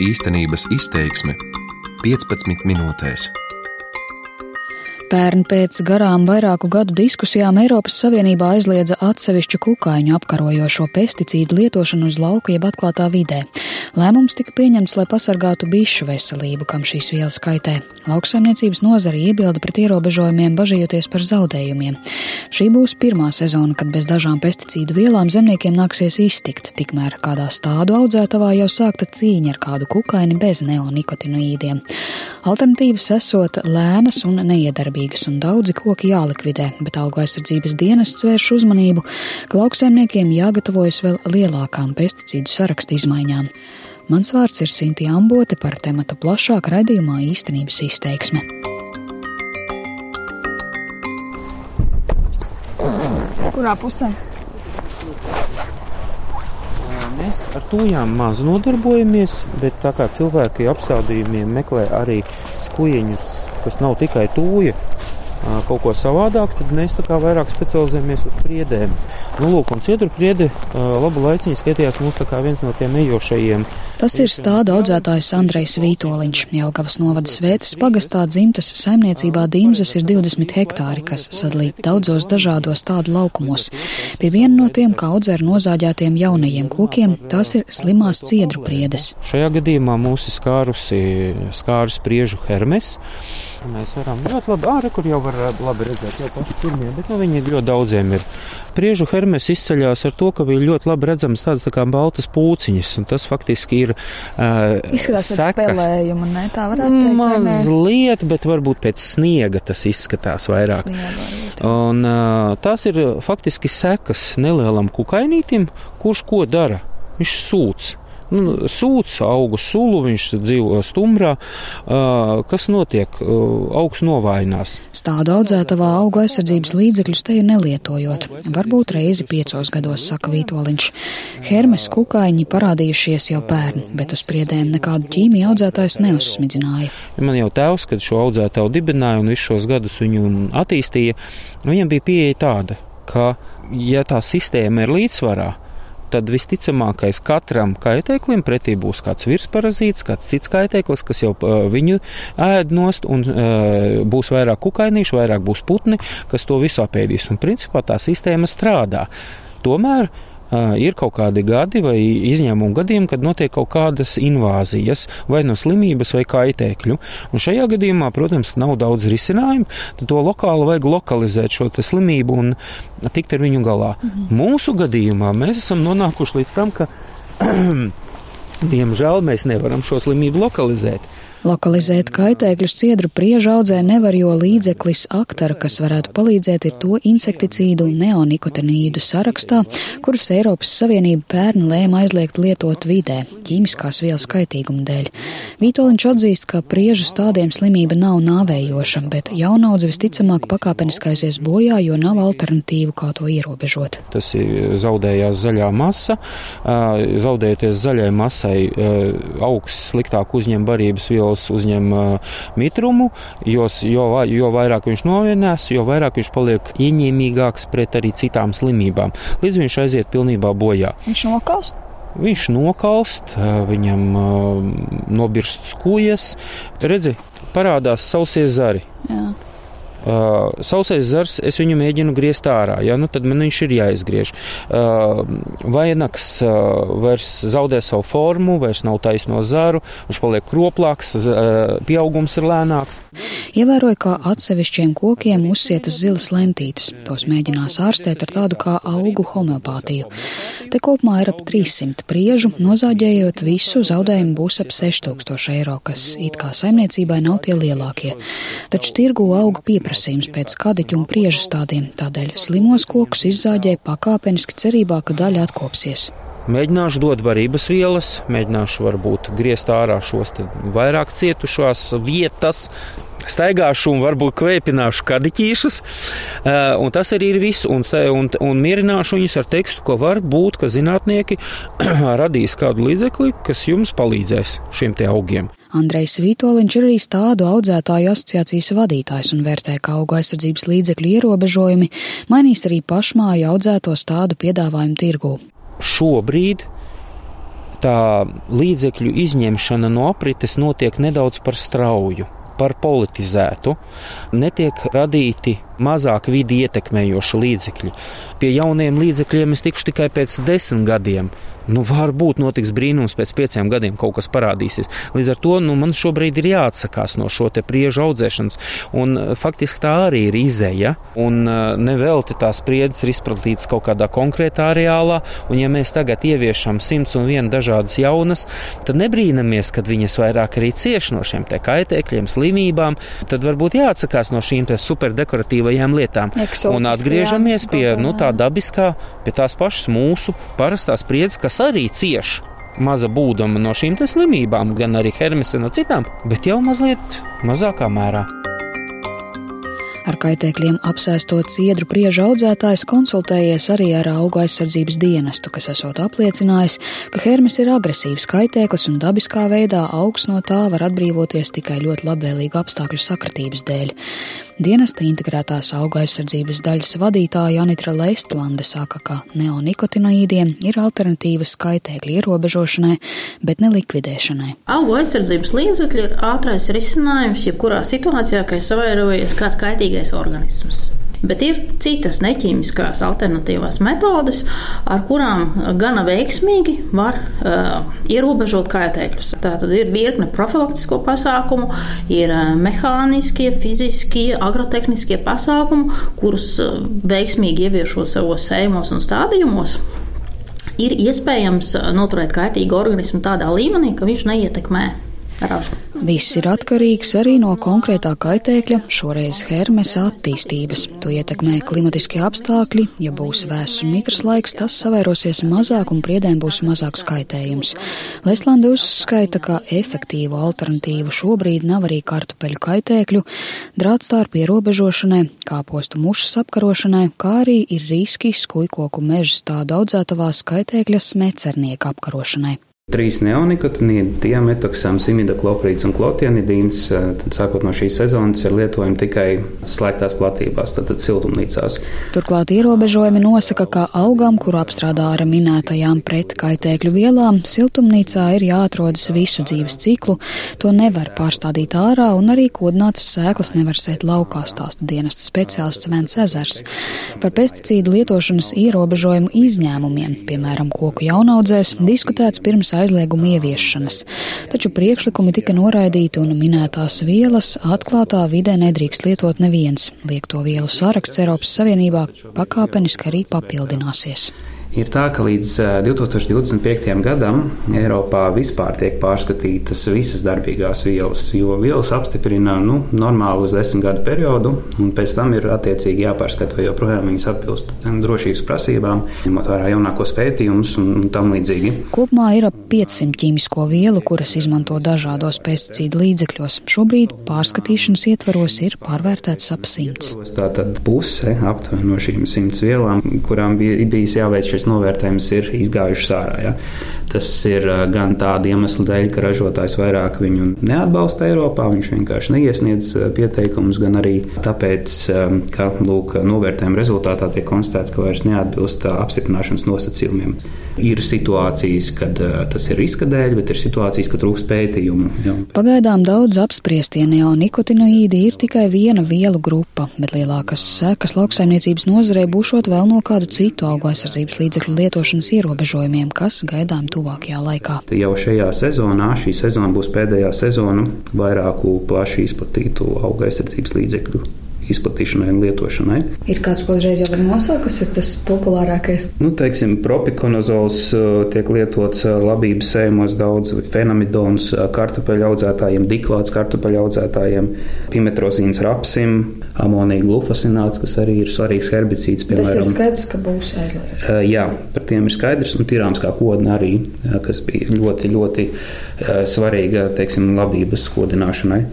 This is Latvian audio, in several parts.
Īstenības izteiksme 15 minūtēs. Pērn pēc garām vairāku gadu diskusijām Eiropas Savienībā aizliedza atsevišķu kukaiņu apkarojošo pesticīdu lietošanu uz lauka jeb atklātā vidē. Lēmums tika pieņemts, lai pasargātu bišu veselību, kam šīs vielas kaitē. Lauksaimniecības nozara iebilda pret ierobežojumiem, bažījoties par zaudējumiem. Šī būs pirmā sezona, kad bez dažām pesticīdu vielām zemniekiem nāksies iztikt, tikmēr kādā stādu audzētavā jau sākta cīņa ar kādu kukaini bez neonikotinoīdiem. Alternatīvas esot lēnas un neiedarbīgas, un daudzi koki jālikvidē, bet auga aizsardzības dienests vērš uzmanību, ka lauksaimniekiem jāgatavojas vēl lielākām pesticīdu sarakstu izmaiņām. Mans vārds ir Sinti Ambote par tematu plašāk raidījumā īstenības izteiksme. Kurā pusē? Mēs ar tujām maz nodarbojamies, bet tā kā cilvēki apstādījumiem meklē arī skujiņus, kas nav tikai tūja, kaut ko savādāk, tad mēs tā kā vairāk specializējamies uz priedēm. Nu, lūk, un cietru priedi labu laiciņu skatījās mums tā kā viens no tiem ejošajiem. Tas ir stādu audzētājs Andrejs Vītoliņš. Jelgavas novada svētas pagastā dzimtas saimniecībā Dīmzes ir 20 hektāri, kas sadalīti daudzos dažādos tādu laukumos. Pie viena no tiem, kā audzē ar nozāģētiem jaunajiem kokiem, tās ir slimās ciedru priedes. Šajā gadījumā mūs ir skārusi skārus priežu hermes. Mēs varam ļoti labi, ārā, kur jau var labi redzēt, jau paši pirmie, bet nu, viņi ļoti daudziem ir. Priežu hermes izceļās ar to, ka viņi ļoti labi redzams tādas tā kā baltas pūciņas, un tas faktiski ir uh, Izskatās pēc sekas. ne? Tā varētu ne? Mazliet, bet varbūt pēc sniega tas izskatās vairāk. Un, uh, tās ir faktiski sekas nelielam kukainītim, kurš ko dara. Viņš sūc. Nu, sūds, augu sulu, viņš dzīvo stumbrā. Kas notiek? Augs novājinās. Stādu audzētavā auga aizsardzības līdzekļus te ir nelietojot. Varbūt reizi piecos gados, saka Vītoliņš. Hermes kukaiņi parādījušies jau pērn, bet uz priedēm nekādu ķīmiju audzētājs neuzsmidzināja. Man jau tēvs, kad šo audzētāju dibināja un visus šos gadus viņu attīstīja, viņam bija pieeja tāda, ka, ja tā sistēma ir līdzsvarā, tad visticamākais katram kaitēklim pretī būs kāds virsparazīts, kāds cits kaitēklis, kas jau viņu ēd nost, un būs vairāk kukainīšu, vairāk būs putni, kas to visu apēdīs. Un principā tā sistēma strādā. Tomēr ir kaut kādi gadi vai izņēmumu gadījumi, kad notiek kaut kādas invāzijas, vai no slimības, vai kaitēkļu. Un šajā gadījumā, protams, nav daudz risinājumu, tad to lokāli vajag lokalizēt šo slimību un tikt ar viņu galā. Mhm. Mūsu gadījumā mēs esam nonākuši līdz tam, ka, diemžēl, mēs nevaram šo slimību lokalizēt. Lokalizēt kaitēkļus ciedru prieža audzē nevar, jo līdzeklis aktara, kas varētu palīdzēt, ir to insekticīdu un neonikotinīdu sarakstā, kurus Eiropas Savienība pērn lēma aizliegt lietot vidē, ķīmiskās vielas kaitīguma dēļ. Vītoliņš atzīst, ka priežu stādiem slimība nav nāvējoša, bet jaunaudze visticamāk pakāpeniskaiesies bojā, jo nav alternatīvu, kā to ierobežot. Tas ir zaudējās zaļā masa, zaudējoties zaļai masai, augsts sliktāk uzņem barības vielas uzņem mitrumu, jo, jo, jo vairāk viņš novienās, jo vairāk viņš paliek ieņēmīgāks pret arī citām slimībām, līdz viņš aiziet pilnībā bojā. Viņš nokalst. Viņš nokalst, viņam nobirst skūjas, redzi, parādās sausie zari. Jā. Uh, sausais zars, es viņu mēģinu griezt ārā, ja, nu, tad man viņš ir jāizgriež. Uh, vainags uh, vairs zaudē savu formu, vairs nav taisno zaru, viņš paliek kroplāks, pieaugums ir lēnāks. Ievēroja, kā atsevišķiem kokiem uzsietas zilas lentītes. Tos mēģinās ārstēt ar tādu kā augu homeopātiju. Te kopumā ir ap 300 priežu, nozāģējot visu zaudējumu būs ap 6000 eiro, kas it kā saimniecībai nav tie lielākie. Taču tirgu auga pieprasījums pēc kadiķu un priežu stādiem, tādēļ slimos kokus izzāģēja pakāpeniski cerībā, ka daļa atkopsies. Mēģināšu dot varības vielas, mēģināšu varbūt griezt ārā šos vairāk cietušās vietas, staigāšu un varbūt kvēpināšu kadiķīšus, un tas arī ir viss, un, un, un mierināšu viņus ar tekstu, ko var būt, ka zinātnieki radīs kādu līdzekli, kas jums palīdzēs šiem augiem. Andrejs Vītoliņš ir arī tādu audzētāju asociācijas vadītājs un vērtē, ka auga aizsardzības līdzekļu ierobežojumi mainīs arī pašmāju audzēto tādu piedāvājumu tirgū. Šobrīd tā līdzekļu izņemšana no aprites notiek nedaudz par strauju par politizētu, netiek radīti mazāk vidi ietekmējoši līdzekļi. Pie jauniem līdzekļiem es tikšu tikai pēc desmit gadiem. Nu, varbūt notiks brīnums, pēc pieciem gadiem kaut kas parādīsies. Līdz ar to nu, man šobrīd ir jāatsakās no šo priežu audzēšanas. Un, eh, faktiski tā arī ir izēja. Un eh, nevelti tās spriedzes ir izplatītas kaut kādā konkrētā areālā. Un, ja mēs tagad ieviešam simts un vienu dažādas jaunas, tad nebrīnamies, kad viņas vairāk arī cieš no šiem kaitēkļiem, slimībām. Tad varbūt jāatsakās no šīm superdekoratīvajām lietām. Eksotiskajām Un atgriežamies pie nu, tā dabiskā, pie tās pašas mūsu parastās spriedzes, kas arī cieš maza būdama no šīm slimībām, gan arī hermes un no citām, bet jau mazliet mazākā mērā. Ar kaitēkļiem apsēstot ciedru priežu audzētājs konsultējies arī ar auga aizsardzības dienestu, kas esot apliecinājis, ka hermes ir agresīvs kaitēklis un dabiskā veidā augs no tā var atbrīvoties tikai ļoti labvēlīgu apstākļu sakritības dēļ. Dienesta integrētās auga aizsardzības daļas vadītāja Anitra Leistlande saka, ka neonikotinoīdiem ir alternatīvas kaitēkļu ierobežošanai, bet ne likvidēšanai. Augu aizsardzības līdzekļi ir ātrais risinājums jebkurā situācijā, kad savairojies kāds kaitīgais organisms. Bet ir citas neķīmiskās alternatīvās metodes, ar kurām gana veiksmīgi var uh, ierobežot kaitēkļus. Tā tad ir virkne profilaktisko pasākumu, ir uh, mehāniskie, fiziskie, agrotehniskie pasākumi, kurus uh, veiksmīgi ieviešot savos sējumos un stādījumos. Ir iespējams noturēt kaitīgu organismu tādā līmenī, ka viņš neietekmē ražu. Viss ir atkarīgs arī no konkrētā kaitēkļa, šoreiz hermes attīstības. To ietekmē klimatiskie apstākļi, ja būs vēss un mitrs laiks, tas savērosies mazāk un priedēm būs mazāks kaitējums. Leslanda uzskaita, ka efektīvu alternatīvu šobrīd nav arī kartupeļu kaitēkļu, drātstārpu ierobežošanai, kāpostu mušas apkarošanai, kā arī ir riski skujkoku meža stādu audzētavās kaitēkļa smecernieka apkarošanai. Trīs neonikotinīdi, diametoksāms, imidakloprīds un klotienidīns, tad sākot no šīs sezonas, ir lietojami tikai slēgtās platībās, tātad siltumnīcās. Turklāt ierobežojumi nosaka, ka augam, kuru apstrādā ar minētajām pretkaitēkļu vielām, siltumnīcā ir jāatrodas visu dzīves ciklu, to nevar pārstādīt ārā un arī kodinātas sēklas nevar sēt laukā, stāsta dienesta speciālists Vents Ezers. Par pesticīdu lietošanas ierobežojumu izņēmumiem, piemēram, koku jaunaudzēs, diskutēts pirms aizlieguma ieviešanas, taču priekšlikumi tika noraidīti un minētās vielas atklātā vidē nedrīkst lietot neviens. Liekto vielu saraksts Eiropas Savienībā pakāpeniski arī papildināsies ir tā, ka līdz 2025. gadam Eiropā vispār tiek pārskatītas visas darbīgās vielas, jo vielas apstiprina nu, normālu uz desmit gadu periodu, un pēc tam ir attiecīgi jāpārskata, vai joprojām viņas atbilst drošības prasībām, ņemot vērā jaunākos pētījumus un, tam līdzīgi. Kopumā ir ap 500 ķīmisko vielu, kuras izmanto dažādos pesticīdu līdzekļos. Šobrīd pārskatīšanas ietvaros ir pārvērtēts ap 100. Tātad puse aptuveni no šīm 100 vielām, kurām bija bijis jāveic šis šis novērtējums ir izgājušas ārā. Ja. Tas ir gan tāda iemesla dēļ, ka ražotājs vairāk viņu neatbalsta Eiropā, viņš vienkārši neiesniedz pieteikumus, gan arī tāpēc, ka lūk, novērtējuma rezultātā tiek konstatēts, ka vairs neatbilst apstiprināšanas nosacījumiem. Ir situācijas, kad tas ir riska dēļ, bet ir situācijas, kad trūkst pētījumu. Jā. Pagaidām daudz apspriestie neonikotinoīdi ir tikai viena vielu grupa, bet lielākas sekas lauksaimniecības nozarei būšot vēl no kādu citu augu aizsardzības līdzekļu lietošanas ierobežojumiem, kas gaidām tuvākajā laikā. Jau šajā sezonā, šī sezona būs pēdējā sezona vairāku plaši izplatītu auga aizsardzības līdzekļu izplatīšanai un lietošanai. Ir kāds, ko uzreiz jau var nosaukt, kas ir tas populārākais? Nu, teiksim, propikonozols uh, tiek lietots uh, labības sējumos daudz, fenamidons uh, kartupeļu audzētājiem, dikvāts kartupeļu audzētājiem, pimetrozīns rapsim, amonija glufosināts, kas arī ir svarīgs herbicīds. Piemēram. Tas ir skaidrs, ka būs aizliegts. Jā, par tiem ir skaidrs, un tirāms kā kodna arī, kas bija ļoti, ļoti svarīga, teiksim, labības kodināšanai.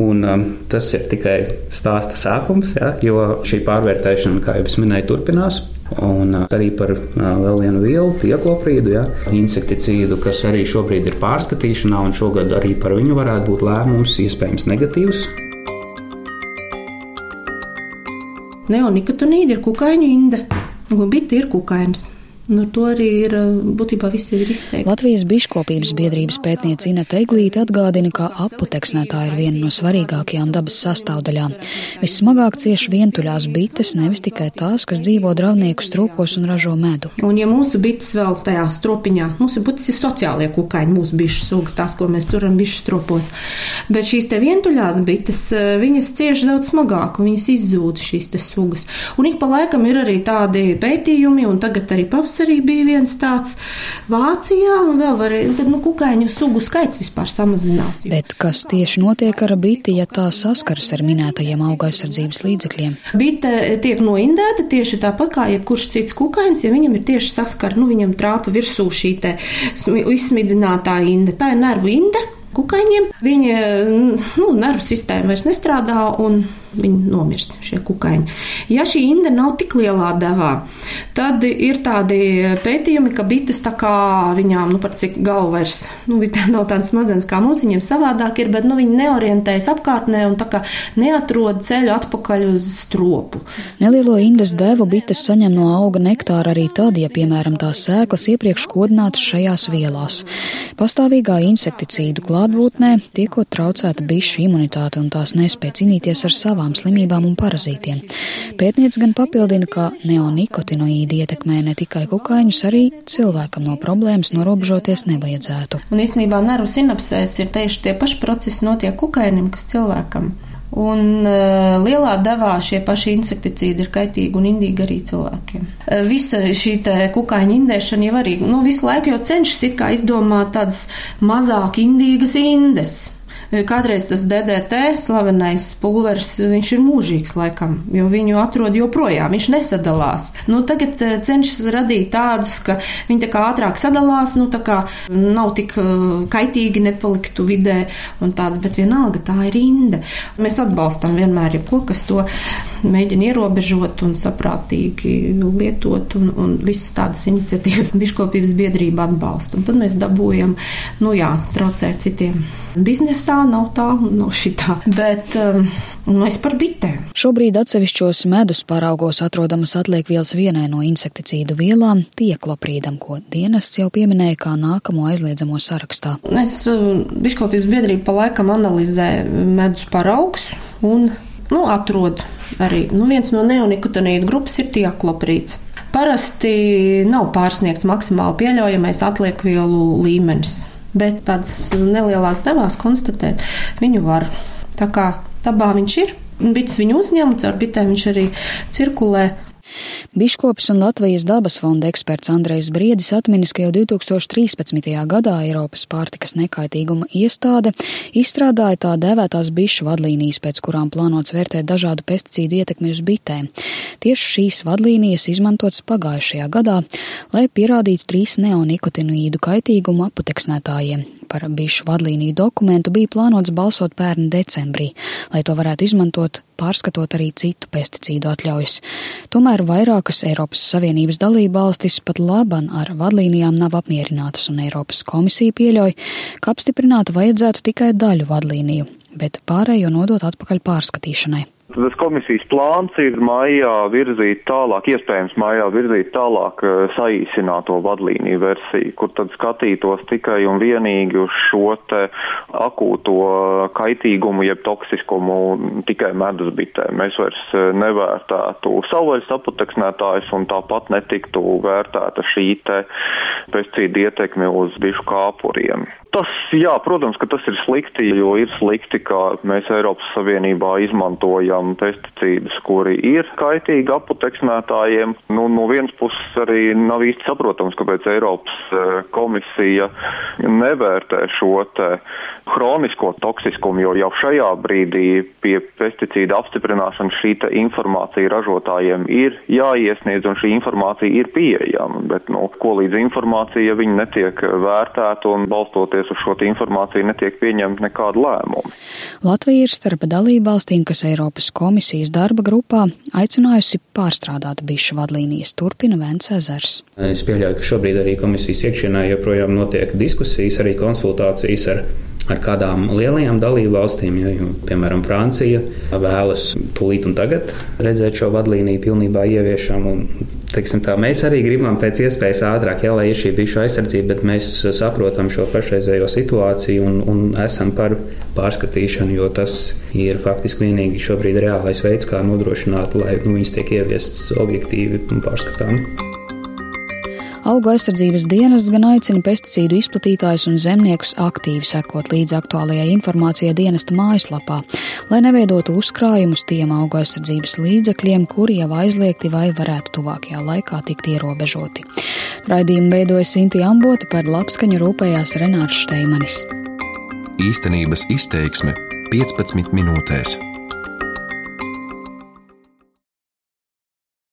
Un, um, tas ir tikai stāsta sākums, ja, jo šī pārvērtēšana, kā jau minēju, turpinās. Un uh, arī par uh, vēl vienu vielu, tiekloprīdu, ja, insekticīdu, kas arī šobrīd ir pārskatīšanā, un šogad arī par viņu varētu būt lēmums, iespējams, negatīvs. Neonikotinīdi ir kukaiņu inde, un biti ir kukainis. Un ar to arī ir būtībā viss ir izteikts. Latvijas biškopības biedrības pētniece Inete Eglīte atgādina, ka aputeksnētā ir viena no svarīgākajām dabas sastāvdaļām. Vissmagāk cieši vientuļās bites, nevis tikai tās, kas dzīvo dravnieku stropos un ražo medu. Un ja mūsu bites vēl tajā stropiņā, mūsu bites ir sociālie kukaiņi, mūsu bišu suga, tās, ko mēs turam bišu stropos. Bet šīs te vientuļās bites, viņas cieši daudz smagāk, un viņas izzūd šīs te sugas. Un ik pa laikam ir arī tādi pētījumi, un tagad arī pavasarī arī bija viens tāds Vācijā, un vēl var, tad, nu, kukaiņu sugu skaits vispār samazinās. Bet kas tieši notiek ar biti, ja tā saskaras ar minētajiem auga aizsardzības līdzekļiem? Bite tiek noindēta tieši tāpat kā jebkurš cits kukainis, ja viņam ir tieši saskara, nu, viņam trāpa virsū šī te izsmidzinātā inde. Tā ir nervu inde kukaiņiem. Viņa nu, nervu sistēma vairs nestrādā un viņi nomirst, šie kukaiņi. Ja šī inde nav tik lielā devā, tad ir tādi pētījumi, ka bites tā kā viņām, nu, par cik galva vairs, nu, viņām nav tādas smadzenes kā mums, viņiem savādāk ir, bet, nu, viņi neorientējas apkārtnē un tā kā neatrod ceļu atpakaļ uz stropu. Nelielo indes devu bites saņem no auga nektāra arī tad, ja, piemēram, tās sēklas iepriekš kodinātas šajās vielās. Pastāvīgā insekticīdu klātbūtnē tiekot traucēta bišu imunitāte un tās nespēja cīnīties ar savām savām slimībām un parazītiem. Pētniec gan papildina, ka neonikotinoīdi ietekmē ne tikai kukaiņus, arī cilvēkam no problēmas norobežoties nevajadzētu. Un īstenībā nervu sinapsēs ir tieši tie paši procesi notiek kukainim, kas cilvēkam. Un uh, lielā devā šie paši insekticīdi ir kaitīgi un indīgi arī cilvēkiem. Uh, visa šī kukaiņa indēšana jau arī nu, visu laiku jau cenšas izdomāt tādas mazāk indīgas indes. Kādreiz tas DDT, slavenais pulveris, viņš ir mūžīgs laikam, jo viņu atrod joprojām, viņš nesadalās. Nu, tagad eh, cenšas radīt tādus, ka viņi tā kā ātrāk sadalās, nu tā kā nav tik eh, kaitīgi nepaliktu vidē un tāds, bet vienalga tā ir rinda. Mēs atbalstam vienmēr jebko, kas to mēģina ierobežot un saprātīgi lietot un, un visas tādas iniciatīvas biškopības biedrība atbalsta. Un tad mēs dabūjam, nu jā, traucēt citiem biznesā nav tā un nav šitā. Bet um, nu, es par bitēm. Šobrīd atsevišķos medus paraugos atrodamas atliekvielas vienai no insekticīdu vielām - tiekloprīdam, ko dienests jau pieminēja kā nākamo aizliedzamo sarakstā. Es um, biškopības biedrību pa laikam analizē medus paraugs un nu, atrod arī nu, viens no neonikotinīdu grupas ir tiekloprīds. Parasti nav pārsniegts maksimāli pieļaujamais atliekvielu līmenis bet tādas nelielās devās konstatēt viņu var. Tā kā dabā viņš ir, bits viņu uzņem, caur bitēm viņš arī cirkulē. Biškops un Latvijas dabas fonda eksperts Andrejs Briedis atminis, ka jau 2013. gadā Eiropas pārtikas nekaitīguma iestāde izstrādāja tā dēvētās bišu vadlīnijas, pēc kurām plānots vērtēt dažādu pesticīdu ietekmi uz bitēm. Tieši šīs vadlīnijas izmantotas pagājušajā gadā, lai pierādītu trīs neonikotinoīdu kaitīgumu aputeksnētājiem. Par bišu vadlīniju dokumentu bija plānots balsot pērn decembrī, lai to varētu izmantot pārskatot arī citu pesticīdu atļaujas. Tomēr vairākas Eiropas Savienības dalība valstis pat laban ar vadlīnijām nav apmierinātas, un Eiropas komisija pieļauj, ka apstiprināt vajadzētu tikai daļu vadlīniju, bet pārējo nodot atpakaļ pārskatīšanai. Tas komisijas plāns ir maijā virzīt tālāk, iespējams maijā virzīt tālāk eh, saīsināto vadlīniju versiju, kur tad skatītos tikai un vienīgi uz šo te akūto kaitīgumu, jeb toksiskumu tikai medus bitē. Mēs vairs eh, nevērtētu savvaļas aputeksnētājs un tāpat netiktu vērtēta šī te pesticīdu ietekme uz bišu kāpuriem. Tas, jā, protams, ka tas ir slikti, jo ir slikti, ka mēs Eiropas Savienībā izmantojam pesticīdus, kuri ir kaitīgi aputeksnētājiem. Nu, no vienas puses arī nav īsti saprotams, kāpēc Eiropas eh, komisija nevērtē šo te hronisko toksiskumu, jo jau šajā brīdī pie pesticīda apstiprināšanas šī informācija ražotājiem ir jāiesniedz un šī informācija ir pieejama, bet, nu, ko līdz informācija, ja viņi netiek vērtēta un balstoties balstoties uz šo informāciju netiek pieņemti nekādi lēmumi. Latvija ir starp dalībvalstīm, kas Eiropas komisijas darba grupā aicinājusi pārstrādāt bišu vadlīnijas, turpina Vents Ezers. Es pieļauju, ka šobrīd arī komisijas iekšienē joprojām notiek diskusijas, arī konsultācijas ar ar kādām lielajām dalību valstīm, ja, jo, piemēram, Francija vēlas tūlīt un tagad redzēt šo vadlīniju pilnībā ieviešam, un teiksim, tā, mēs arī gribam pēc iespējas ātrāk, jā, lai ir šī bišu aizsardzība, bet mēs saprotam šo pašreizējo situāciju un, un esam par pārskatīšanu, jo tas ir faktiski vienīgi šobrīd reālais veids, kā nodrošināt, lai nu, viņas tiek ieviestas objektīvi un pārskatāmi. Auga aizsardzības dienas gan aicina pesticīdu izplatītājus un zemniekus aktīvi sekot līdz aktuālajai informācijai dienesta mājaslapā, lai neveidotu uzkrājumus tiem auga aizsardzības līdzekļiem, kuri jau aizliegti vai varētu tuvākajā laikā tikt ierobežoti. Raidījumu veidoja Sinti Ambota par labskaņu rūpējās Renārs Šteimanis. Īstenības izteiksme 15 minūtēs.